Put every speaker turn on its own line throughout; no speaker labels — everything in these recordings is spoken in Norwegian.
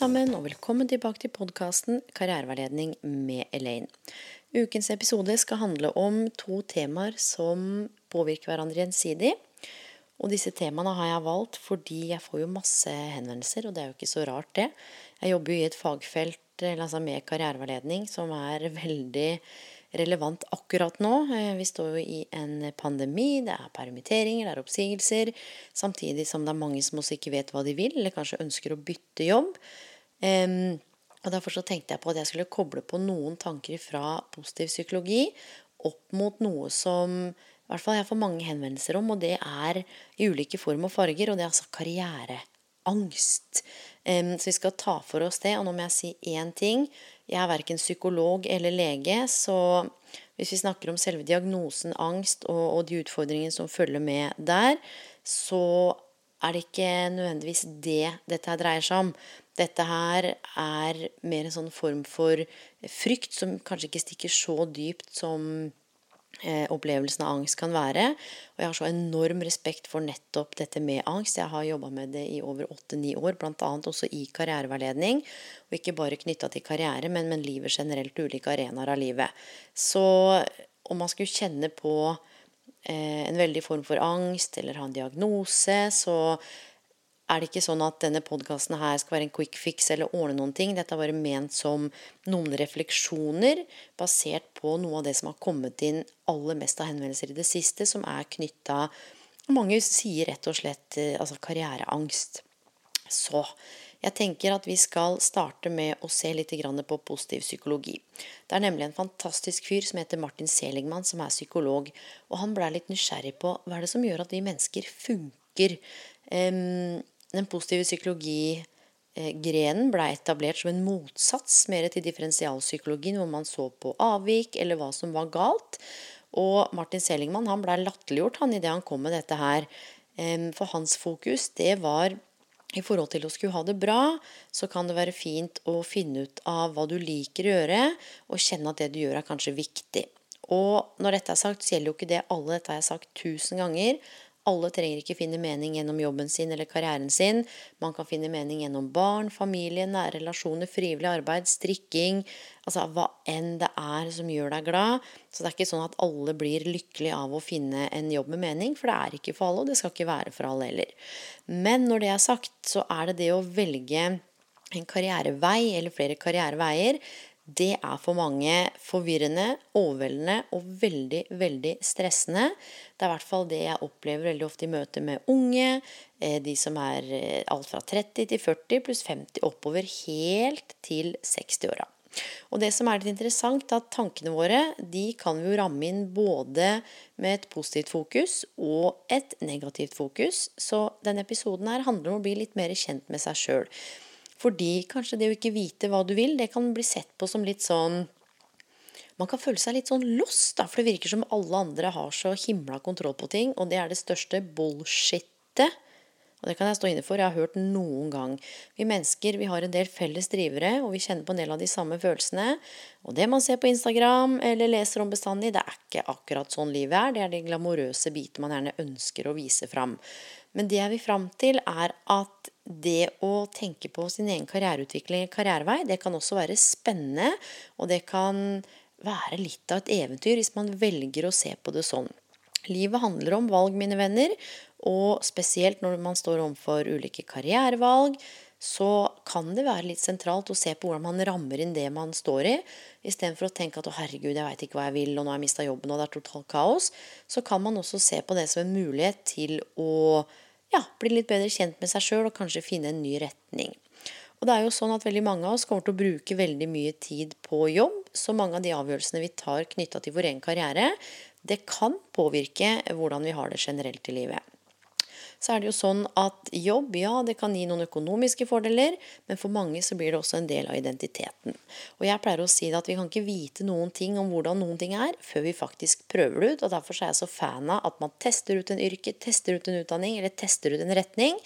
Sammen, og velkommen tilbake til podkasten Karriereveiledning med Elaine. Ukens episode skal handle om to temaer som påvirker hverandre gjensidig. Og disse temaene har jeg valgt fordi jeg får jo masse henvendelser, og det er jo ikke så rart, det. Jeg jobber jo i et fagfelt altså med karriereveiledning som er veldig relevant akkurat nå. Eh, vi står jo i en pandemi, det er permitteringer, det er oppsigelser. Samtidig som det er mange som også ikke vet hva de vil, eller kanskje ønsker å bytte jobb. Og Derfor så tenkte jeg på at jeg skulle koble på noen tanker fra positiv psykologi opp mot noe som hvert fall jeg får mange henvendelser om, og det er i ulike form og farger, og det er altså karriereangst. Um, så vi skal ta for oss det. Og nå må jeg si én ting. Jeg er verken psykolog eller lege, så hvis vi snakker om selve diagnosen angst og, og de utfordringene som følger med der, så er det ikke nødvendigvis det dette her dreier seg om. Dette her er mer en sånn form for frykt som kanskje ikke stikker så dypt som opplevelsen av angst kan være. Og jeg har så enorm respekt for nettopp dette med angst. Jeg har jobba med det i over åtte-ni år, bl.a. også i karriereveiledning. Og ikke bare knytta til karriere, men, men livet generelt, ulike arenaer av livet. Så om man skulle kjenne på eh, en veldig form for angst eller ha en diagnose, så er det ikke sånn at denne podkasten her skal være en quick fix eller ordne noen ting. Dette er bare ment som noen refleksjoner basert på noe av det som har kommet inn aller mest av henvendelser i det siste, som er knytta Mange sier rett og slett eh, altså karriereangst. Så jeg tenker at vi skal starte med å se litt på positiv psykologi. Det er nemlig en fantastisk fyr som heter Martin Seligman, som er psykolog. Og han blei litt nysgjerrig på hva er det som gjør at vi mennesker funker. Den positive psykologi-grenen ble etablert som en motsats mer til differensialpsykologien, hvor man så på avvik eller hva som var galt. Og Martin Seligman han blei latterliggjort han idet han kom med dette her. For hans fokus det var i forhold til å skulle ha det bra, så kan det være fint å finne ut av hva du liker å gjøre, og kjenne at det du gjør er kanskje viktig. Og når dette er sagt, så gjelder jo ikke det alle. Dette har jeg sagt tusen ganger. Alle trenger ikke finne mening gjennom jobben sin eller karrieren sin. Man kan finne mening gjennom barn, familie, nære relasjoner, frivillig arbeid, strikking Altså hva enn det er som gjør deg glad. Så det er ikke sånn at alle blir lykkelige av å finne en jobb med mening, for det er ikke for alle, og det skal ikke være for alle heller. Men når det er sagt, så er det det å velge en karrierevei eller flere karriereveier det er for mange forvirrende, overveldende og veldig, veldig stressende. Det er i hvert fall det jeg opplever veldig ofte i møte med unge, eh, de som er eh, alt fra 30 til 40 pluss 50 oppover, helt til 60-åra. Og det som er litt interessant, er at tankene våre de kan vi jo ramme inn både med et positivt fokus og et negativt fokus. Så denne episoden her handler om å bli litt mer kjent med seg sjøl. Fordi kanskje det å ikke vite hva du vil, det kan bli sett på som litt sånn man kan føle seg litt sånn lost, da, for det virker som alle andre har så himla kontroll på ting, og det er det største bullshittet. Og det kan jeg stå inne for, jeg har hørt noen gang. Vi mennesker vi har en del felles drivere, og vi kjenner på en del av de samme følelsene. Og det man ser på Instagram eller leser om bestandig, det er ikke akkurat sånn livet er. Det er de glamorøse bitene man gjerne ønsker å vise fram. Men det jeg vil fram til, er at det å tenke på sin egen karriereutvikling, karrierevei, det kan også være spennende, og det kan være litt av et eventyr hvis man velger å se på det sånn. Livet handler om valg, mine venner, og spesielt når man står overfor ulike karrierevalg, så kan det være litt sentralt å se på hvordan man rammer inn det man står i. Istedenfor å tenke at 'å, herregud, jeg veit ikke hva jeg vil, og nå har jeg mista jobben, og det er totalt kaos', så kan man også se på det som en mulighet til å ja, bli litt bedre kjent med seg sjøl og kanskje finne en ny retning. Og det er jo sånn at veldig mange av oss kommer til å bruke veldig mye tid på jobb. Så mange av de avgjørelsene vi tar knytta til vår egen karriere, det kan påvirke hvordan vi har det generelt i livet så er det jo sånn at jobb, ja, det kan gi noen økonomiske fordeler, men for mange så blir det også en del av identiteten. Og jeg pleier å si det at vi kan ikke vite noen ting om hvordan noen ting er, før vi faktisk prøver det ut. Og derfor er jeg så fan av at man tester ut en yrke, tester ut en utdanning eller tester ut en retning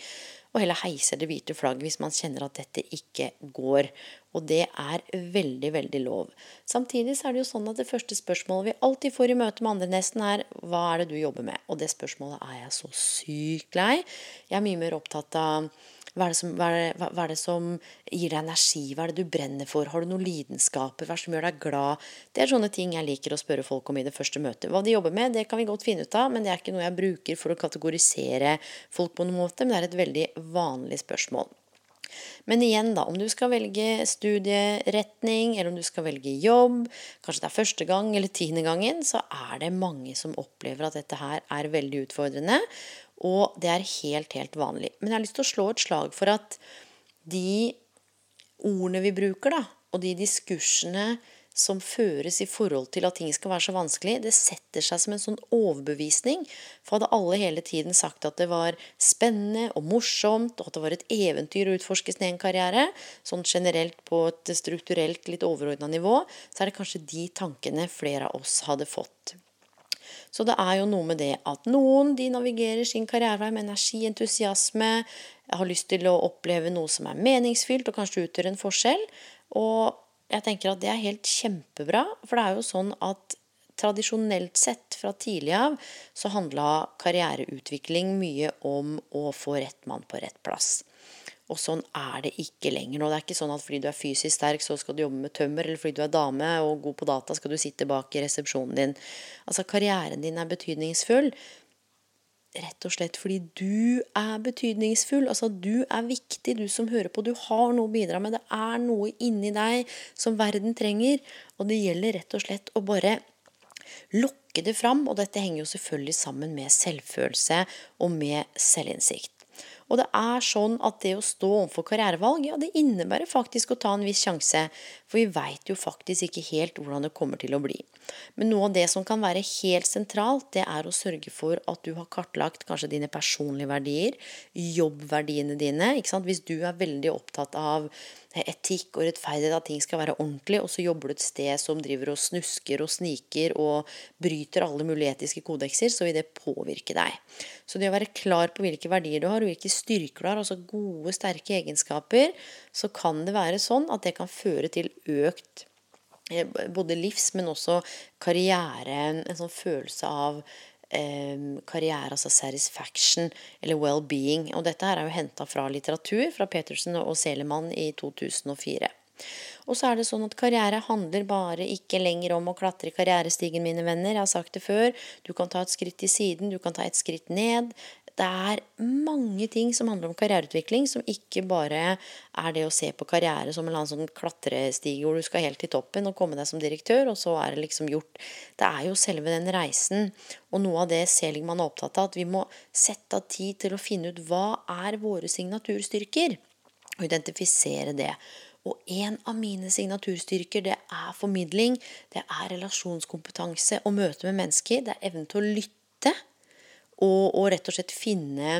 og heller heiser det hvite flagget hvis man kjenner at dette ikke går. Og det er veldig, veldig lov. Samtidig så er det jo sånn at det første spørsmålet vi alltid får i møte med andre nesten, er hva er det du jobber med? Og det spørsmålet er jeg så sykt lei. Jeg er mye mer opptatt av hva er, som, hva, er det, hva er, det som, gir deg energi? Hva er det du brenner for? Har du noen lidenskaper? Hva er det som gjør deg glad? Det er sånne ting jeg liker å spørre folk om i det første møtet. Hva de jobber med, det kan vi godt finne ut av, men det er ikke noe jeg bruker for å kategorisere folk på noen måte. Men det er et veldig vanlig spørsmål. Men igjen, da, om du skal velge studieretning, eller om du skal velge jobb, kanskje det er første gang eller tiende gangen, så er det mange som opplever at dette her er veldig utfordrende. Og det er helt, helt vanlig. Men jeg har lyst til å slå et slag for at de ordene vi bruker, da, og de diskursene som føres i forhold til at ting skal være så vanskelig, det setter seg som en sånn overbevisning. For hadde alle hele tiden sagt at det var spennende og morsomt, og at det var et eventyr å utforske sin egen karriere, sånn generelt på et strukturelt, litt overordna nivå, så er det kanskje de tankene flere av oss hadde fått. Så det er jo noe med det at noen de navigerer sin karrierevei med energi, entusiasme, har lyst til å oppleve noe som er meningsfylt og kanskje utgjør en forskjell. Og jeg tenker at det er helt kjempebra, for det er jo sånn at tradisjonelt sett fra tidlig av så handla karriereutvikling mye om å få rett mann på rett plass. Og sånn er det ikke lenger nå. Det er ikke sånn at fordi du er fysisk sterk, så skal du jobbe med tømmer, eller fordi du er dame og god på data, skal du sitte bak i resepsjonen din. Altså, karrieren din er betydningsfull. Rett og slett fordi du er betydningsfull. Altså, du er viktig, du som hører på. Du har noe å bidra med. Det er noe inni deg som verden trenger. Og det gjelder rett og slett å bare lukke det fram. Og dette henger jo selvfølgelig sammen med selvfølelse og med selvinnsikt. Og det er sånn at det å stå overfor karrierevalg, ja, det innebærer faktisk å ta en viss sjanse. For vi veit jo faktisk ikke helt hvordan det kommer til å bli. Men noe av det som kan være helt sentralt, det er å sørge for at du har kartlagt kanskje dine personlige verdier, jobbverdiene dine. ikke sant? Hvis du er veldig opptatt av etikk og rettferdighet, at ting skal være ordentlig, og så jobber du et sted som driver og snusker og sniker og bryter alle mulige etiske kodekser, så vil det påvirke deg. Så det å være klar på hvilke verdier du har, og hvilke styrker du har, altså gode, sterke egenskaper, så kan det være sånn at det kan føre til økt eh, både livs, men også karriere, en sånn følelse av karriere, altså satisfaction eller well-being. Og dette her er jo henta fra litteratur, fra Petersen og Selemann i 2004. Og så er det sånn at karriere handler bare ikke lenger om å klatre i karrierestigen, mine venner. Jeg har sagt det før. Du kan ta et skritt til siden, du kan ta et skritt ned. Det er mange ting som handler om karriereutvikling, som ikke bare er det å se på karriere som en sånn klatrestige hvor du skal helt til toppen og komme deg som direktør, og så er det liksom gjort. Det er jo selve den reisen. Og noe av det Seligman er opptatt av, at vi må sette av tid til å finne ut hva er våre signaturstyrker, og identifisere det. Og en av mine signaturstyrker, det er formidling, det er relasjonskompetanse og møte med mennesker. Det er evnen til å lytte og, og rett og slett finne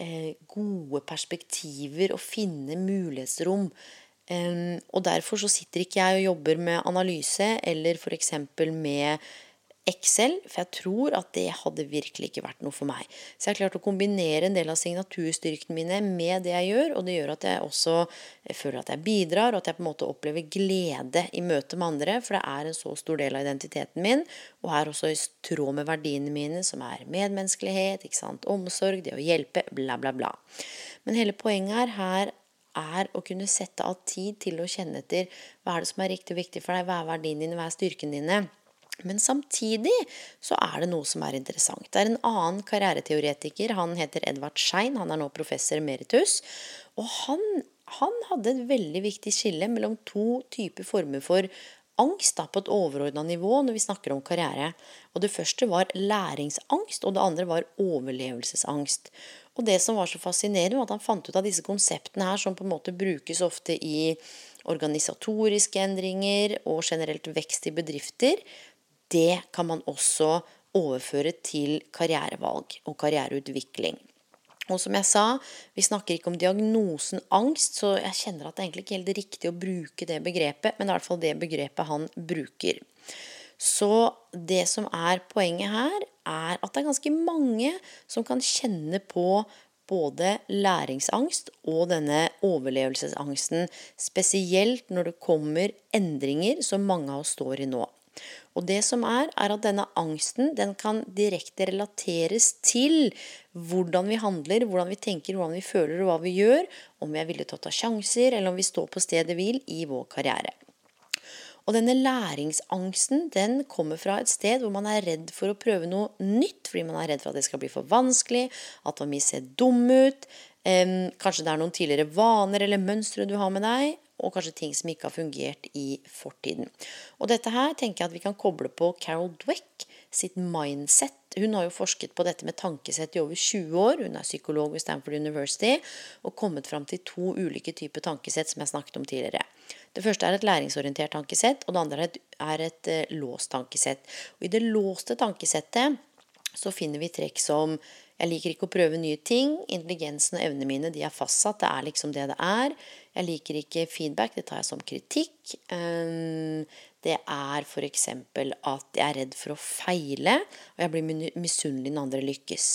eh, gode perspektiver og finne mulighetsrom. Um, og derfor så sitter ikke jeg og jobber med analyse eller f.eks. med Excel, for jeg tror at det hadde virkelig ikke vært noe for meg. Så jeg har klart å kombinere en del av signaturstyrkene mine med det jeg gjør, og det gjør at jeg også føler at jeg bidrar, og at jeg på en måte opplever glede i møte med andre, for det er en så stor del av identiteten min, og er også i tråd med verdiene mine, som er medmenneskelighet, omsorg, det å hjelpe, bla, bla, bla. Men hele poenget her er å kunne sette av tid til å kjenne etter hva er det som er riktig og viktig for deg, hva er verdiene dine, hva er styrkene dine. Men samtidig så er det noe som er interessant. Det er en annen karriereteoretiker. Han heter Edvard Schein. Han er nå professor emeritus. Og han, han hadde et veldig viktig skille mellom to typer former for angst da, på et overordna nivå når vi snakker om karriere. Og Det første var læringsangst, og det andre var overlevelsesangst. Og Det som var så fascinerende, var at han fant ut av disse konseptene her, som på en måte brukes ofte i organisatoriske endringer og generelt vekst i bedrifter, det kan man også overføre til karrierevalg og karriereutvikling. Og som jeg sa, vi snakker ikke om diagnosen angst, så jeg kjenner at det egentlig ikke er helt riktig å bruke det begrepet, men det er i hvert fall det begrepet han bruker. Så det som er poenget her, er at det er ganske mange som kan kjenne på både læringsangst og denne overlevelsesangsten, spesielt når det kommer endringer som mange av oss står i nå. Og det som er, er at denne angsten den kan direkte relateres til hvordan vi handler, hvordan vi tenker, hvordan vi føler og hva vi gjør, om vi er villige til å ta sjanser, eller om vi står på stedet hvil i vår karriere. Og denne læringsangsten den kommer fra et sted hvor man er redd for å prøve noe nytt, fordi man er redd for at det skal bli for vanskelig, at man vil se dum ut. Kanskje det er noen tidligere vaner eller mønstre du har med deg og kanskje ting som ikke har fungert i fortiden. Og dette her tenker jeg at vi kan koble på Carol Dweck sitt mindset. Hun har jo forsket på dette med tankesett i over 20 år. Hun er psykolog ved Stanford University og kommet fram til to ulike typer tankesett som jeg snakket om tidligere. Det første er et læringsorientert tankesett, og det andre er et, er et uh, låst tankesett. Og I det låste tankesettet så finner vi trekk som jeg liker ikke å prøve nye ting. Intelligensen og evnene mine de er fastsatt. Det er liksom det det er. Jeg liker ikke feedback, det tar jeg som kritikk. Ehm, det er f.eks. at jeg er redd for å feile, og jeg blir misunnelig når andre lykkes.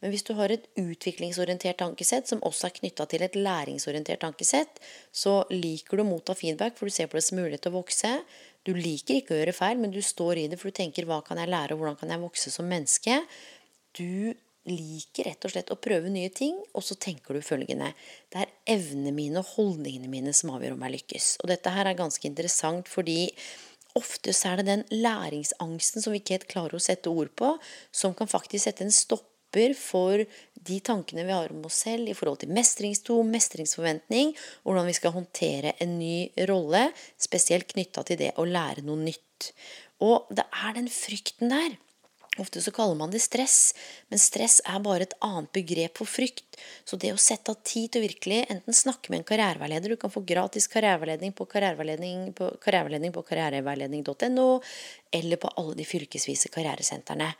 Men hvis du har et utviklingsorientert tankesett som også er knytta til et læringsorientert tankesett, så liker du å motta feedback, for du ser på det som mulighet til å vokse. Du liker ikke å gjøre feil, men du står i det, for du tenker 'hva kan jeg lære', og 'hvordan kan jeg vokse som menneske'? Du liker rett og slett å prøve nye ting, og så tenker du følgende Det er evnene mine og holdningene mine som avgjør om jeg lykkes. Og dette her er ganske interessant fordi ofte så er det den læringsangsten som vi ikke helt klarer å sette ord på, som kan faktisk sette en stopper for de tankene vi har om oss selv i forhold til mestringstro, mestringsforventning, hvordan vi skal håndtere en ny rolle, spesielt knytta til det å lære noe nytt. Og det er den frykten der Ofte så kaller man det stress, men stress er bare et annet begrep for frykt. Så det å sette av tid til å virkelig enten snakke med en karriereveileder Du kan få gratis karriereveiledning på karriereveiledning på, karriereveiledning eller på alle de fylkesvise karrieresentrene.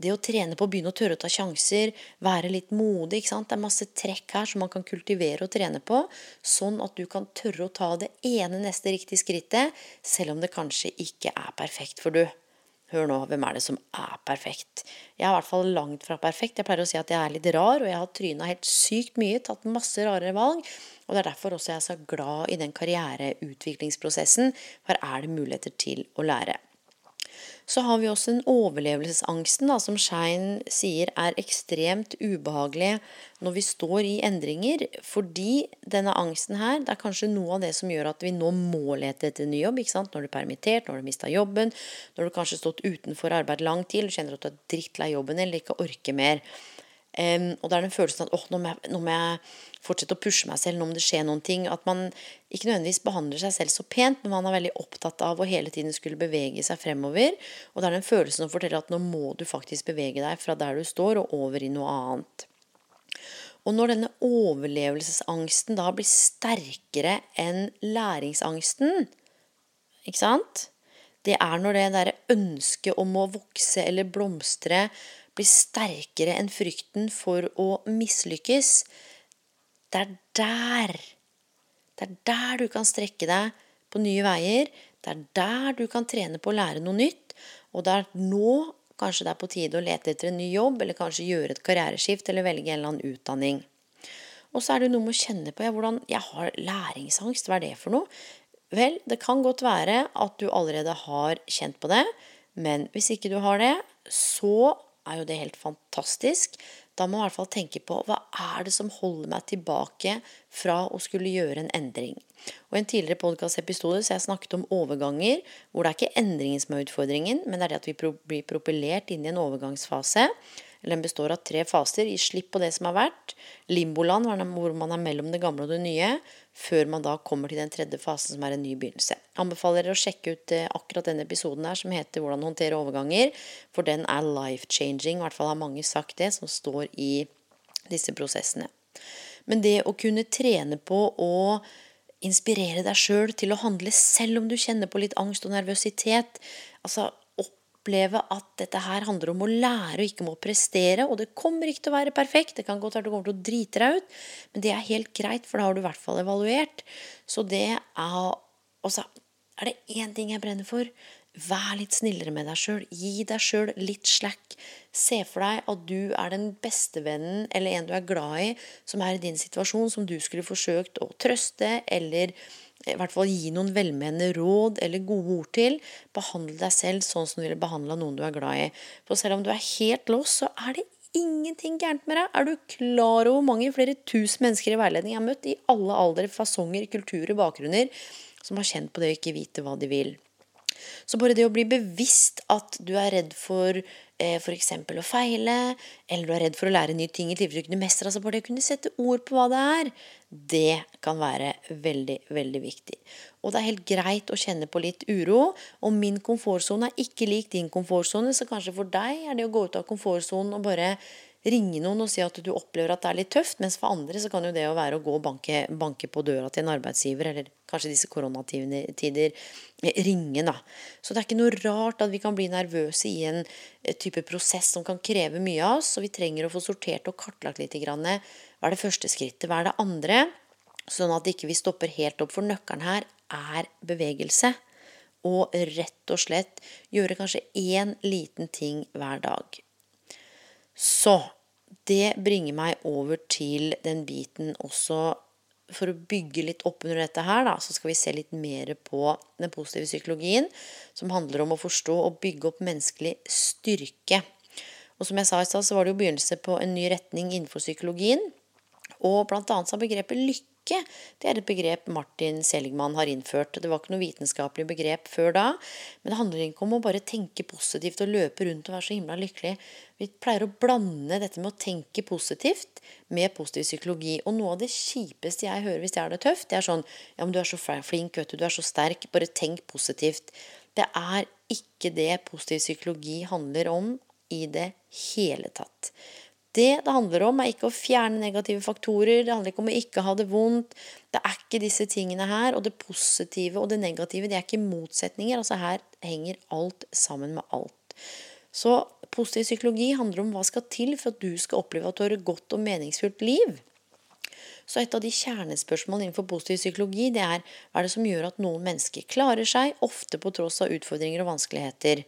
Det å trene på å begynne å tørre å ta sjanser, være litt modig. ikke sant? Det er masse trekk her som man kan kultivere og trene på, sånn at du kan tørre å ta det ene neste riktige skrittet, selv om det kanskje ikke er perfekt for du. Hør nå, hvem er det som er perfekt? Jeg er i hvert fall langt fra perfekt. Jeg pleier å si at jeg er litt rar, og jeg har tryna helt sykt mye, tatt masse rare valg. Og det er derfor også jeg er så glad i den karriereutviklingsprosessen. Her er det muligheter til å lære. Så har vi også den overlevelsesangsten, da, som Schein sier er ekstremt ubehagelig når vi står i endringer. Fordi denne angsten her, det er kanskje noe av det som gjør at vi nå må lete etter ny jobb. ikke sant? Når du er permittert, når du har mista jobben, når du kanskje har stått utenfor arbeid lang tid, du kjenner at du er drittlei jobben eller ikke orker mer. Um, og det er den følelsen at åh, nå, må jeg, nå må jeg fortsette å pushe meg selv nå om det skjer noen ting. At man ikke nødvendigvis behandler seg selv så pent, men man er veldig opptatt av å hele tiden skulle bevege seg fremover. Og det er den følelsen som forteller at nå må du faktisk bevege deg fra der du står, og over i noe annet. Og når denne overlevelsesangsten da blir sterkere enn læringsangsten, ikke sant? Det er når det derre ønsket om å vokse eller blomstre blir sterkere enn frykten for å mislykkes. Det er der Det er der du kan strekke deg på nye veier. Det er der du kan trene på å lære noe nytt. Og det er nå kanskje det er på tide å lete etter en ny jobb, eller kanskje gjøre et karriereskift, eller velge en eller annen utdanning. Og så er det noe med å kjenne på ja, hvordan Jeg har læringsangst. Hva er det for noe? Vel, det kan godt være at du allerede har kjent på det, men hvis ikke du har det, så er jo det helt fantastisk. Da må man i hvert fall tenke på hva er det som holder meg tilbake fra å skulle gjøre en endring. Og I en tidligere podkastepisode har jeg snakket om overganger, hvor det er ikke endringen som er utfordringen, men det er det at vi blir propellert inn i en overgangsfase. Den består av tre faser. Gi slipp på det som har vært. Limboland, hvor man er mellom det gamle og det nye. Før man da kommer til den tredje fasen, som er en ny begynnelse. Jeg anbefaler dere å sjekke ut eh, akkurat denne episoden her, som heter 'Hvordan håndtere overganger', for den er life-changing. I hvert fall har mange sagt det, som står i disse prosessene. Men det å kunne trene på å inspirere deg sjøl til å handle selv om du kjenner på litt angst og nervøsitet, altså oppleve at dette her handler om å lære og ikke om å prestere. Og det kommer ikke til å være perfekt. Det kan godt være du kommer til å drite deg ut, men det er helt greit, for da har du i hvert fall evaluert. Så det er Og så er det én ting jeg brenner for. Vær litt snillere med deg sjøl. Gi deg sjøl litt slack. Se for deg at du er den bestevennen eller en du er glad i, som er i din situasjon, som du skulle forsøkt å trøste eller i hvert fall gi noen velmenende råd eller gode ord til. Behandle deg selv sånn som du ville behandla noen du er glad i. For selv om du er helt lost, så er det ingenting gærent med deg. Er du klar over hvor mange flere tusen mennesker i veiledning jeg har møtt, i alle aldre, fasonger, kulturer, bakgrunner, som har kjent på det å ikke vite hva de vil? Så bare det å bli bevisst at du er redd for eh, f.eks. å feile, eller du er redd for å lære nye ting i tilfelle du ikke mestrer, altså bare det å kunne sette ord på hva det er, det kan være veldig, veldig viktig. Og det er helt greit å kjenne på litt uro. Og min komfortsone er ikke lik din komfortsone, så kanskje for deg er det å gå ut av komfortsonen og bare ringe noen og si at du opplever at det er litt tøft, mens for andre så kan jo det å være å gå og banke, banke på døra til en arbeidsgiver, eller kanskje disse koronatider, ringe, da. Så det er ikke noe rart at vi kan bli nervøse i en eh, type prosess som kan kreve mye av oss, og vi trenger å få sortert og kartlagt litt grann, hva er det første skrittet, hva er det andre, sånn at ikke vi ikke stopper helt opp, for nøkkelen her er bevegelse. Og rett og slett gjøre kanskje én liten ting hver dag. Så det bringer meg over til den biten også for å bygge litt opp under dette her, da, så skal vi se litt mer på den positive psykologien, som handler om å forstå og bygge opp menneskelig styrke. Og som jeg sa i stad, så var det jo begynnelse på en ny retning innenfor psykologien. Og blant annet så har begrepet lykke lykke. Det er et begrep Martin Seligman har innført. Det var ikke noe vitenskapelig begrep før da. Men det handler ikke om å bare tenke positivt og løpe rundt og være så himla lykkelig. Vi pleier å blande dette med å tenke positivt med positiv psykologi. Og noe av det kjipeste jeg hører hvis jeg har det tøft, det er sånn Ja, men du er så flink, vet du. Du er så sterk. Bare tenk positivt. Det er ikke det positiv psykologi handler om i det hele tatt. Det det handler om, er ikke å fjerne negative faktorer. Det handler ikke om å ikke ha det vondt. Det er ikke disse tingene her. Og det positive og det negative, det er ikke motsetninger. Altså her henger alt sammen med alt. Så positiv psykologi handler om hva skal til for at du skal oppleve at du har et godt og meningsfullt liv. Så et av de kjernespørsmålene innenfor positiv psykologi, det er hva er det som gjør at noen mennesker klarer seg, ofte på tross av utfordringer og vanskeligheter.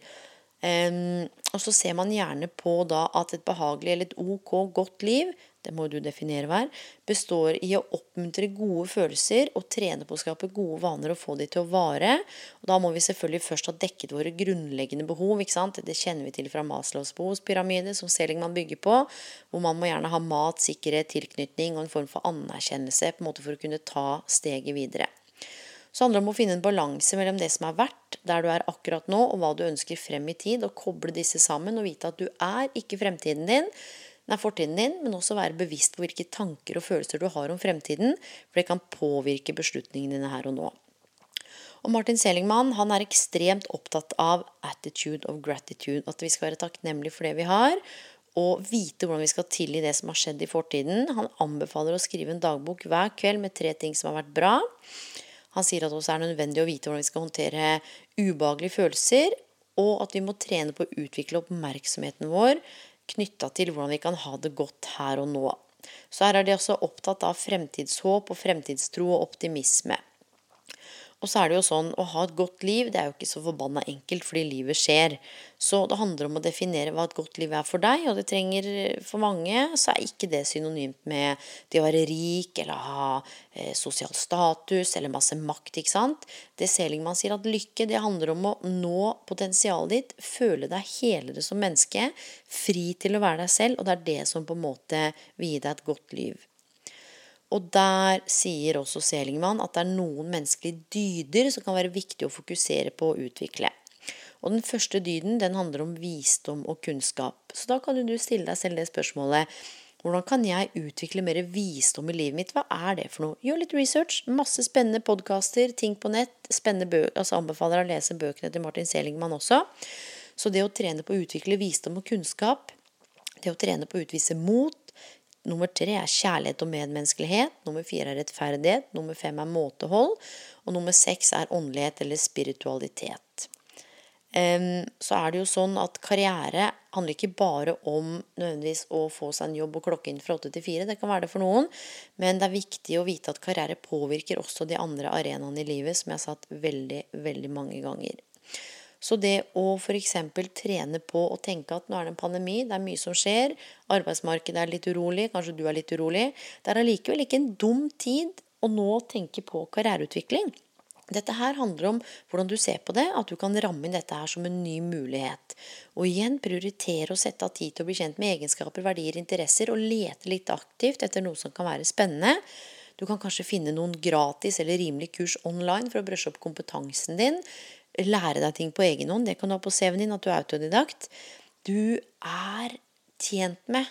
Um, og så ser man gjerne på da at et behagelig eller et ok godt liv, det må du definere hver, består i å oppmuntre gode følelser og trene på å skape gode vaner og få de til å vare. Og da må vi selvfølgelig først ha dekket våre grunnleggende behov. ikke sant? Det kjenner vi til fra Maslows behovspyramide, som Seligman bygger på. Hvor man må gjerne ha mat, sikkerhet, tilknytning og en form for anerkjennelse på en måte for å kunne ta steget videre. Så handler det om å finne en balanse mellom det som er verdt, der du er akkurat nå, og hva du ønsker frem i tid, og koble disse sammen og vite at du er ikke fremtiden din, den fortiden din, men også være bevisst på hvilke tanker og følelser du har om fremtiden, for det kan påvirke beslutningene dine her og nå. Og Martin Seligman han er ekstremt opptatt av attitude of gratitude, at vi skal være takknemlige for det vi har, og vite hvordan vi skal tilgi det som har skjedd i fortiden. Han anbefaler å skrive en dagbok hver kveld med tre ting som har vært bra. Han sier at det også er nødvendig å vite hvordan vi skal håndtere ubehagelige følelser, og at vi må trene på å utvikle oppmerksomheten vår knytta til hvordan vi kan ha det godt her og nå. Så her er de også opptatt av fremtidshåp og fremtidstro og optimisme. Og så er det jo sånn å ha et godt liv, det er jo ikke så forbanna enkelt fordi livet skjer. Så det handler om å definere hva et godt liv er for deg, og det trenger for mange så er ikke det synonymt med det å være rik eller ha eh, sosial status eller masse makt, ikke sant. Det Selingman sier at lykke, det handler om å nå potensialet ditt, føle deg helere som menneske, fri til å være deg selv, og det er det som på en måte vil gi deg et godt liv. Og der sier også Selingmann at det er noen menneskelige dyder som kan være viktig å fokusere på å utvikle. Og den første dyden den handler om visdom og kunnskap. Så da kan du stille deg selv det spørsmålet Hvordan kan jeg utvikle mer visdom i livet mitt? Hva er det for noe? Gjør litt research. Masse spennende podkaster, ting på nett. Spennende bøker. Altså anbefaler å lese bøkene til Martin Selingman også. Så det å trene på å utvikle visdom og kunnskap, det å trene på å utvise mot Nummer tre er kjærlighet og medmenneskelighet. Nummer fire er rettferdighet. Nummer fem er måtehold. Og nummer seks er åndelighet eller spiritualitet så er det jo sånn at karriere handler ikke bare om nødvendigvis å få seg en jobb og klokke inn fra åtte til fire. Det kan være det for noen, men det er viktig å vite at karriere påvirker også de andre arenaene i livet, som jeg har satt veldig, veldig mange ganger. Så det å f.eks. trene på å tenke at nå er det en pandemi, det er mye som skjer, arbeidsmarkedet er litt urolig, kanskje du er litt urolig Det er allikevel ikke en dum tid å nå tenke på karriereutvikling. Dette her handler om hvordan du ser på det, at du kan ramme inn dette her som en ny mulighet. Og igjen prioritere å sette av tid til å bli kjent med egenskaper, verdier, interesser, og lete litt aktivt etter noe som kan være spennende. Du kan kanskje finne noen gratis eller rimelig kurs online for å brøsje opp kompetansen din. Lære deg ting på egen hånd. Det kan du ha på CV-en din, at du er autodidakt. Du er tjent med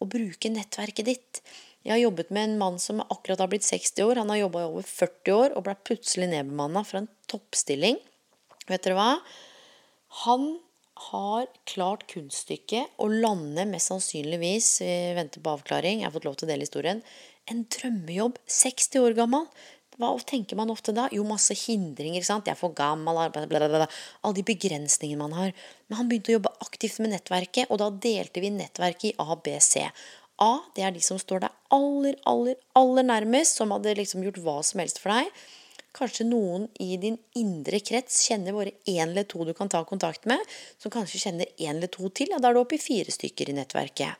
å bruke nettverket ditt. Jeg har jobbet med en mann som akkurat har blitt 60 år. Han har jobba i over 40 år og ble plutselig nedbemanna fra en toppstilling. Vet dere hva? Han har klart kunststykket å lande mest sannsynligvis, vi venter på avklaring, jeg har fått lov til å dele historien, en drømmejobb 60 år gammel. Hva tenker man ofte da? Jo, masse hindringer. sant? Jeg er for gammel, blablabla. Alle de begrensningene man har. Men han begynte å jobbe aktivt med nettverket, og da delte vi nettverket i ABC. A, det er de som står deg aller, aller, aller nærmest, som hadde liksom gjort hva som helst for deg. Kanskje noen i din indre krets kjenner bare én eller to du kan ta kontakt med, som kanskje kjenner én eller to til. Ja, da er du oppe i fire stykker i nettverket.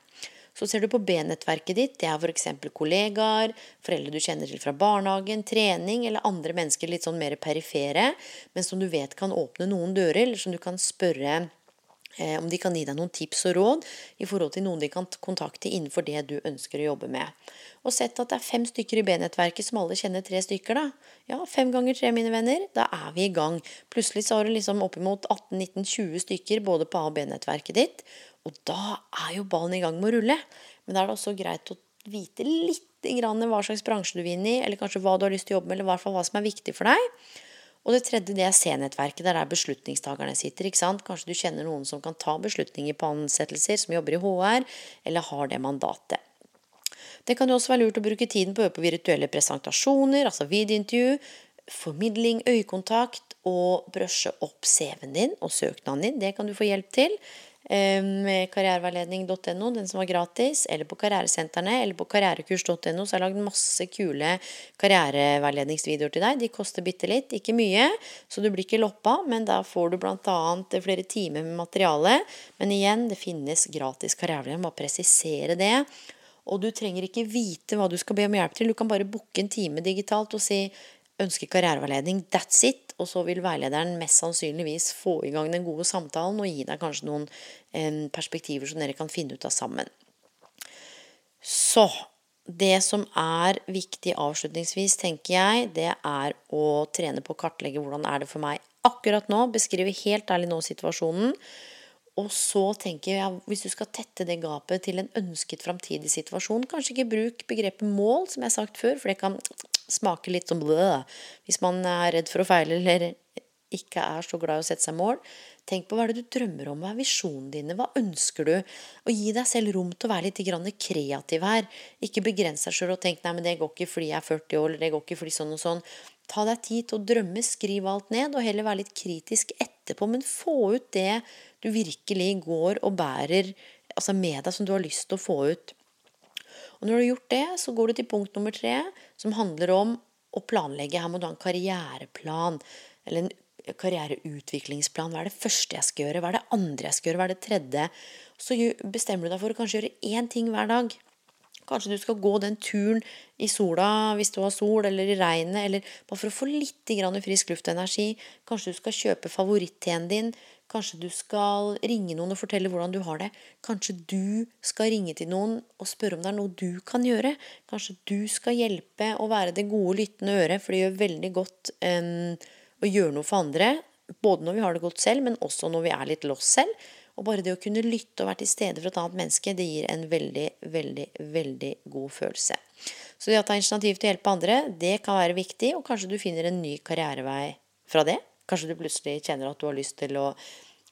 Så ser du på B-nettverket ditt. Det er f.eks. kollegaer, foreldre du kjenner til fra barnehagen, trening eller andre mennesker litt sånn mer perifere, men som du vet kan åpne noen dører, eller som du kan spørre om de kan gi deg noen tips og råd i forhold til noen de kan kontakte innenfor det du ønsker å jobbe med. Og sett at det er fem stykker i B-nettverket som alle kjenner tre stykker, da. Ja, fem ganger tre, mine venner. Da er vi i gang. Plutselig så har du liksom oppimot 18-19-20 stykker både på A- og B-nettverket ditt. Og da er jo ballen i gang med å rulle. Men da er det også greit å vite litt hva slags bransje du vil inn i, eller kanskje hva du har lyst til å jobbe med, eller hva som er viktig for deg. Og det tredje det er C-nettverket, der er beslutningstakerne sitter. ikke sant? Kanskje du kjenner noen som kan ta beslutninger på ansettelser, som jobber i HR, eller har det mandatet. Det kan jo også være lurt å bruke tiden på å øve på virtuelle presentasjoner, altså videointervju, formidling, øyekontakt, og brøsje opp CV-en din og søknaden din. Det kan du få hjelp til med karriereveiledning.no, den som var gratis, eller på karrieresentrene, eller på karrierekurs.no, så har jeg lagd masse kule karriereveiledningsvideoer til deg. De koster bitte litt, ikke mye, så du blir ikke loppa, men da får du bl.a. flere timer med materiale. Men igjen, det finnes gratis karriereveiledning, bare presisere det. Og du trenger ikke vite hva du skal be om hjelp til, du kan bare booke en time digitalt og si ønsker karriereveiledning, that's it. Og så vil veilederen mest sannsynligvis få i gang den gode samtalen og gi deg kanskje noen perspektiver som dere kan finne ut av sammen. Så det som er viktig avslutningsvis, tenker jeg, det er å trene på å kartlegge hvordan er det for meg akkurat nå. Beskrive helt ærlig nå situasjonen. Og så tenker jeg, hvis du skal tette det gapet til en ønsket framtidig situasjon, kanskje ikke bruk begrepet mål, som jeg har sagt før, for det kan smake litt som bløh hvis man er redd for å feile eller ikke er så glad i å sette seg mål. Tenk på hva er det du drømmer om, hva er visjonene dine, hva ønsker du? Og gi deg selv rom til å være litt kreativ her. Ikke begrens deg sjøl og tenk nei, men det går ikke fordi jeg er 40 år, eller det går ikke fordi sånn og sånn. Ta deg tid til å drømme, skriv alt ned, og heller være litt kritisk etterpå. Men få ut det du virkelig går og bærer altså med deg, som du har lyst til å få ut. Og når du har gjort det, så går du til punkt nummer tre, som handler om å planlegge. Her må du ha en karriereplan, eller en karriereutviklingsplan. Hva er det første jeg skal gjøre? Hva er det andre jeg skal gjøre? Hva er det tredje? Så bestemmer du deg for å kanskje gjøre én ting hver dag. Kanskje du skal gå den turen i sola hvis du har sol, eller i regnet, eller bare for å få litt frisk luft og energi. Kanskje du skal kjøpe favoritt-teen din. Kanskje du skal ringe noen og fortelle hvordan du har det. Kanskje du skal ringe til noen og spørre om det er noe du kan gjøre. Kanskje du skal hjelpe å være det gode, lyttende øret, for det gjør veldig godt um, å gjøre noe for andre. Både når vi har det godt selv, men også når vi er litt lost selv. Og bare det å kunne lytte og være til stede for et annet menneske, det gir en veldig, veldig, veldig god følelse. Så det å ta initiativ til å hjelpe andre, det kan være viktig, og kanskje du finner en ny karrierevei fra det. Kanskje du plutselig kjenner at du har lyst til å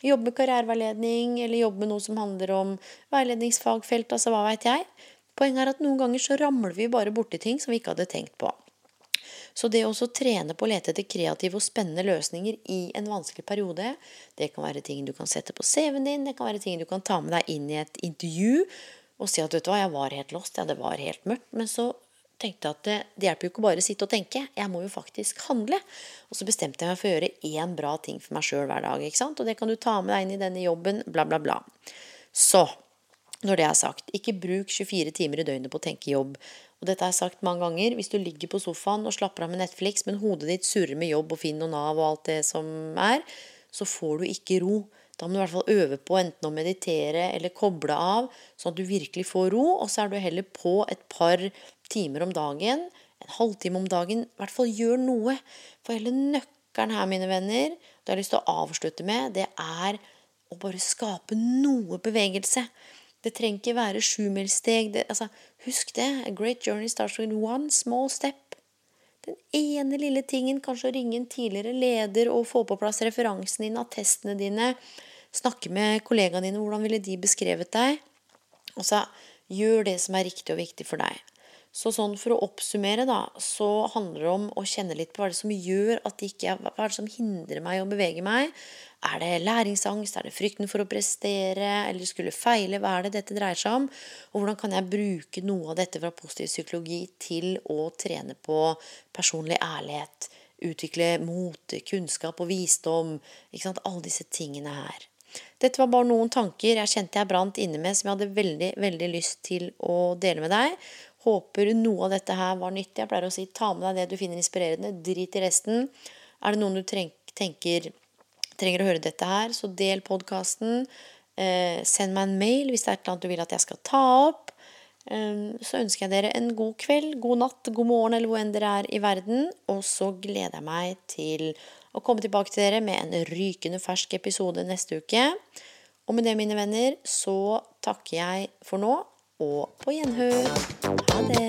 jobbe med karriereveiledning, eller jobbe med noe som handler om veiledningsfagfelt, altså hva veit jeg. Poenget er at noen ganger så ramler vi bare borti ting som vi ikke hadde tenkt på. Så det å trene på å lete etter kreative og spennende løsninger i en vanskelig periode, det kan være ting du kan sette på CV-en din, det kan være ting du kan ta med deg inn i et intervju og si at vet du hva, jeg var helt lost, ja, det var helt mørkt. Men så tenkte jeg at det, det hjelper jo ikke bare å sitte og tenke, jeg må jo faktisk handle. Og så bestemte jeg meg for å gjøre én bra ting for meg sjøl hver dag. ikke sant? Og det kan du ta med deg inn i denne jobben, bla, bla, bla. Så når det er sagt, ikke bruk 24 timer i døgnet på å tenke jobb. Og dette er sagt mange ganger. Hvis du ligger på sofaen og slapper av med Netflix, men hodet ditt surrer med jobb og Finn og Nav og alt det som er, så får du ikke ro. Da må du i hvert fall øve på enten å meditere eller koble av, sånn at du virkelig får ro. Og så er du heller på et par timer om dagen, en halvtime om dagen. I hvert fall gjør noe. For hele nøkkelen her, mine venner, det jeg har lyst til å avslutte med, det er å bare skape noe bevegelse. Det trenger ikke være sjumilssteg. Altså, husk det. A great journey starts with one small step. Den ene lille tingen, kanskje å ringe en tidligere leder og få på plass referansen din, attestene dine. Snakke med kollegaene dine. Hvordan ville de beskrevet deg? Og så gjør det som er riktig og viktig for deg. Så sånn for å oppsummere, da, så handler det om å kjenne litt på hva det er som gjør at det ikke Hva er det som hindrer meg å bevege meg? Er det læringsangst? Er det frykten for å prestere? Eller skulle feile? Hva er det dette dreier seg om? Og hvordan kan jeg bruke noe av dette fra positiv psykologi til å trene på personlig ærlighet? Utvikle mot, kunnskap og visdom. Ikke sant? Alle disse tingene her. Dette var bare noen tanker jeg kjente jeg brant inne med, som jeg hadde veldig, veldig lyst til å dele med deg. Håper noe av dette her var nyttig. Jeg pleier å si ta med deg det du finner inspirerende. Drit i resten. Er det noen du tenker trenger å høre dette her, så del podkasten. Eh, send meg en mail hvis det er noe du vil at jeg skal ta opp. Eh, så ønsker jeg dere en god kveld, god natt, god morgen eller hvor enn dere er i verden. Og så gleder jeg meg til å komme tilbake til dere med en rykende fersk episode neste uke. Og med det, mine venner, så takker jeg for nå og på gjenhør. Ha det.